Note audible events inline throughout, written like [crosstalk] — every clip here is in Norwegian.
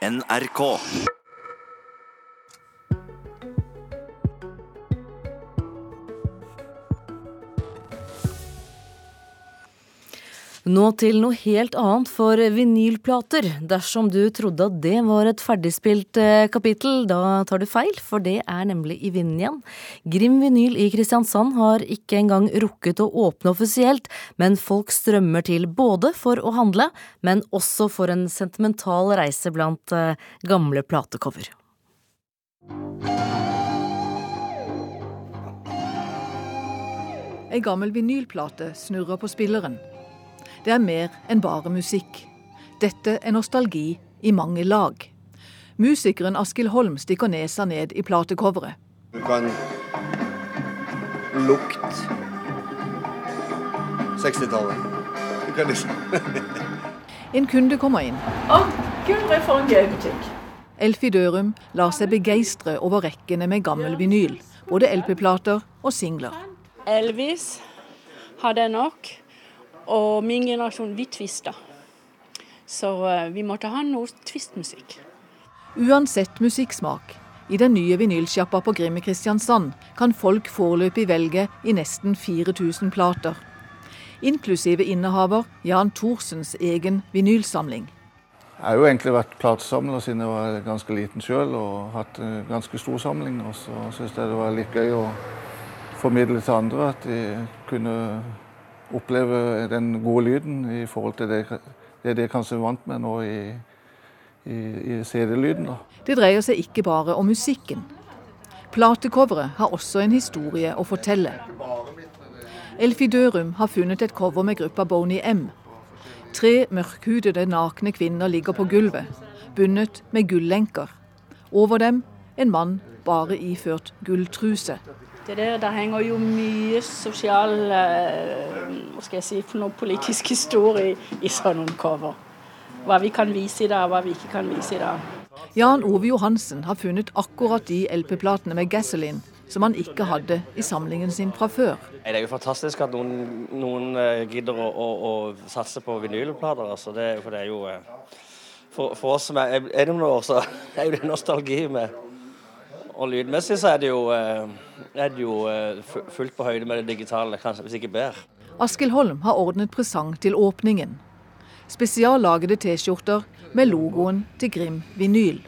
NRK. Nå til noe helt annet for vinylplater. Dersom du trodde at det var et ferdigspilt eh, kapittel, da tar du feil, for det er nemlig i vinden igjen. Grim Vinyl i Kristiansand har ikke engang rukket å åpne offisielt, men folk strømmer til både for å handle, men også for en sentimental reise blant eh, gamle platecover. Ei gammel vinylplate snurrer på spilleren. Det er mer enn bare musikk. Dette er nostalgi i mange lag. Musikeren Askild Holm stikker nesa ned i platecoveret. Du kan lukte 60-tallet. Du kan liksom [laughs] En kunde kommer inn. Å, gud, for en gøy butikk. Elfie Dørum lar seg begeistre over rekkene med gammel vinyl. Både LP-plater og singler. Elvis hadde jeg nok, og min generasjon, vi tvista. Så eh, vi måtte ha noe tvistmusikk. Uansett musikksmak, i den nye vinylsjappa på Grim i Kristiansand kan folk foreløpig velge i nesten 4000 plater. Inklusive innehaver Jan Thorsens egen vinylsamling. Jeg har jo egentlig vært platesamler siden jeg var ganske liten sjøl og hatt en ganske stor samling. Og så syns jeg det var litt gøy å formidle til andre at de kunne oppleve den gode lyden i forhold til det, det de kanskje er vant med nå i, i, i CD-lyden. Det dreier seg ikke bare om musikken. Platecoveret har også en historie å fortelle. Elfie Dørum har funnet et cover med gruppa Boney M. Tre mørkhudede, nakne kvinner ligger på gulvet, bundet med gullenker. Over dem en mann bare iført gulltruse. Det der, der henger jo mye sosial eh, Hva skal jeg si for noe politisk historie i, sånne cover. Hva vi kan vise i dag, hva vi ikke kan vise i dag. Jan Ove Johansen har funnet akkurat de LP-platene med Gasoline som han ikke hadde i samlingen sin fra før. Det er jo fantastisk at noen, noen eh, gidder å, å, å, satse på vinylplater. Altså det, for det er jo For, for oss som er, er det noen år, så [laughs] er jo det nostalgi med Og lydmessig så er det jo, eh, er det jo fullt på høyde med det digitale, kanskje hvis ikke bedre. Askild Holm har ordnet presang til åpningen. Spesiallagede T-skjorter med logoen til Grim Vinyl.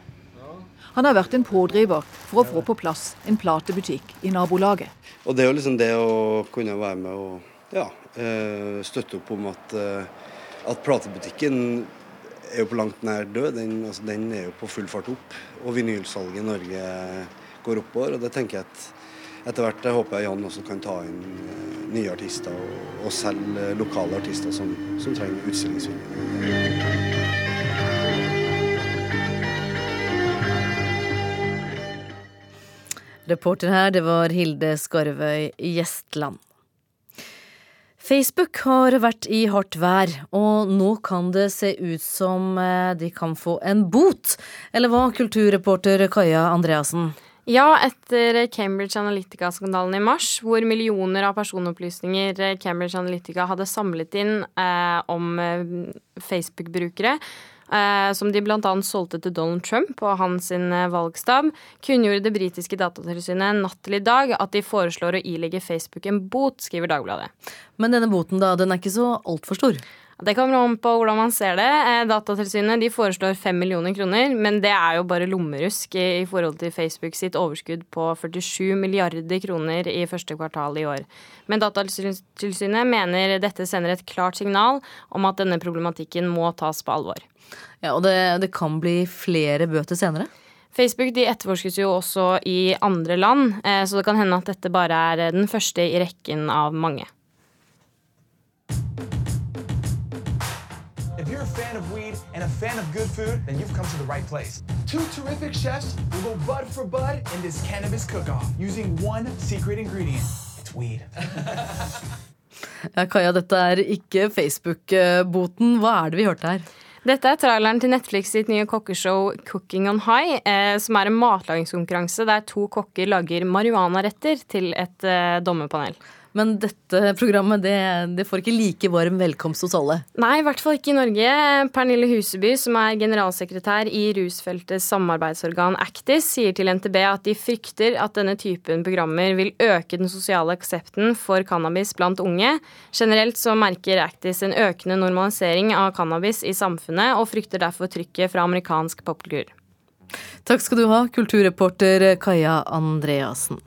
Han har vært en pådriver for å få på plass en platebutikk i nabolaget. Og det er jo liksom det å kunne være med og ja, støtte opp om at, at platebutikken er jo på langt nær død. Den, altså, den er jo på full fart opp. Og vinylsalget i Norge går oppover. Og det tenker jeg at etter hvert jeg håper jeg Jan også kan ta inn nye artister og, og selge lokale artister som, som trenger utstillingsvinduer. Reporter her, det var Hilde Skarvøy Gjestland. Facebook har vært i hardt vær, og nå kan det se ut som de kan få en bot. Eller hva, kulturreporter Kaja Andreassen? Ja, etter Cambridge Analytica-skandalen i mars, hvor millioner av personopplysninger Cambridge Analytica hadde samlet inn eh, om Facebook-brukere, eh, som de bl.a. solgte til Donald Trump og hans valgstab, kunngjorde det britiske datatilsynet natt til i dag at de foreslår å ilegge Facebook en bot, skriver Dagbladet. Men denne boten da, den er ikke så altfor stor? Det kommer an på hvordan man ser det. Datatilsynet de foreslår 5 millioner kroner, men det er jo bare lommerusk i forhold til Facebook sitt overskudd på 47 milliarder kroner i første kvartal i år. Men Datatilsynet mener dette sender et klart signal om at denne problematikken må tas på alvor. Ja, Og det, det kan bli flere bøter senere? Facebook de etterforskes jo også i andre land, så det kan hende at dette bare er den første i rekken av mange. Fan of weed and a fan of good food, then you've come to the right place. Two terrific chefs will go bud for bud in this cannabis cook-off using one secret ingredient. It's weed. [laughs] ja, Kaja, dette er ikke Facebook-boten. Hva er det vi hørte her? Dette er traileren til Netflix sitt nye kokkeshow Cooking on High, eh, som er en matlagingskonkurranse der to kokker lager marihuanaretter til et eh, dommerpanel. Men dette programmet det, det, får ikke like varm velkomst hos alle? Nei, i hvert fall ikke i Norge. Pernille Huseby, som er generalsekretær i rusfeltets samarbeidsorgan Actis, sier til NTB at de frykter at denne typen programmer vil øke den sosiale aksepten for cannabis blant unge. Generelt så merker Actis en økende normalisering av cannabis i samfunnet, og frykter derfor trykket fra amerikansk popkultur. Takk skal du ha, kulturreporter Kaja Andreassen.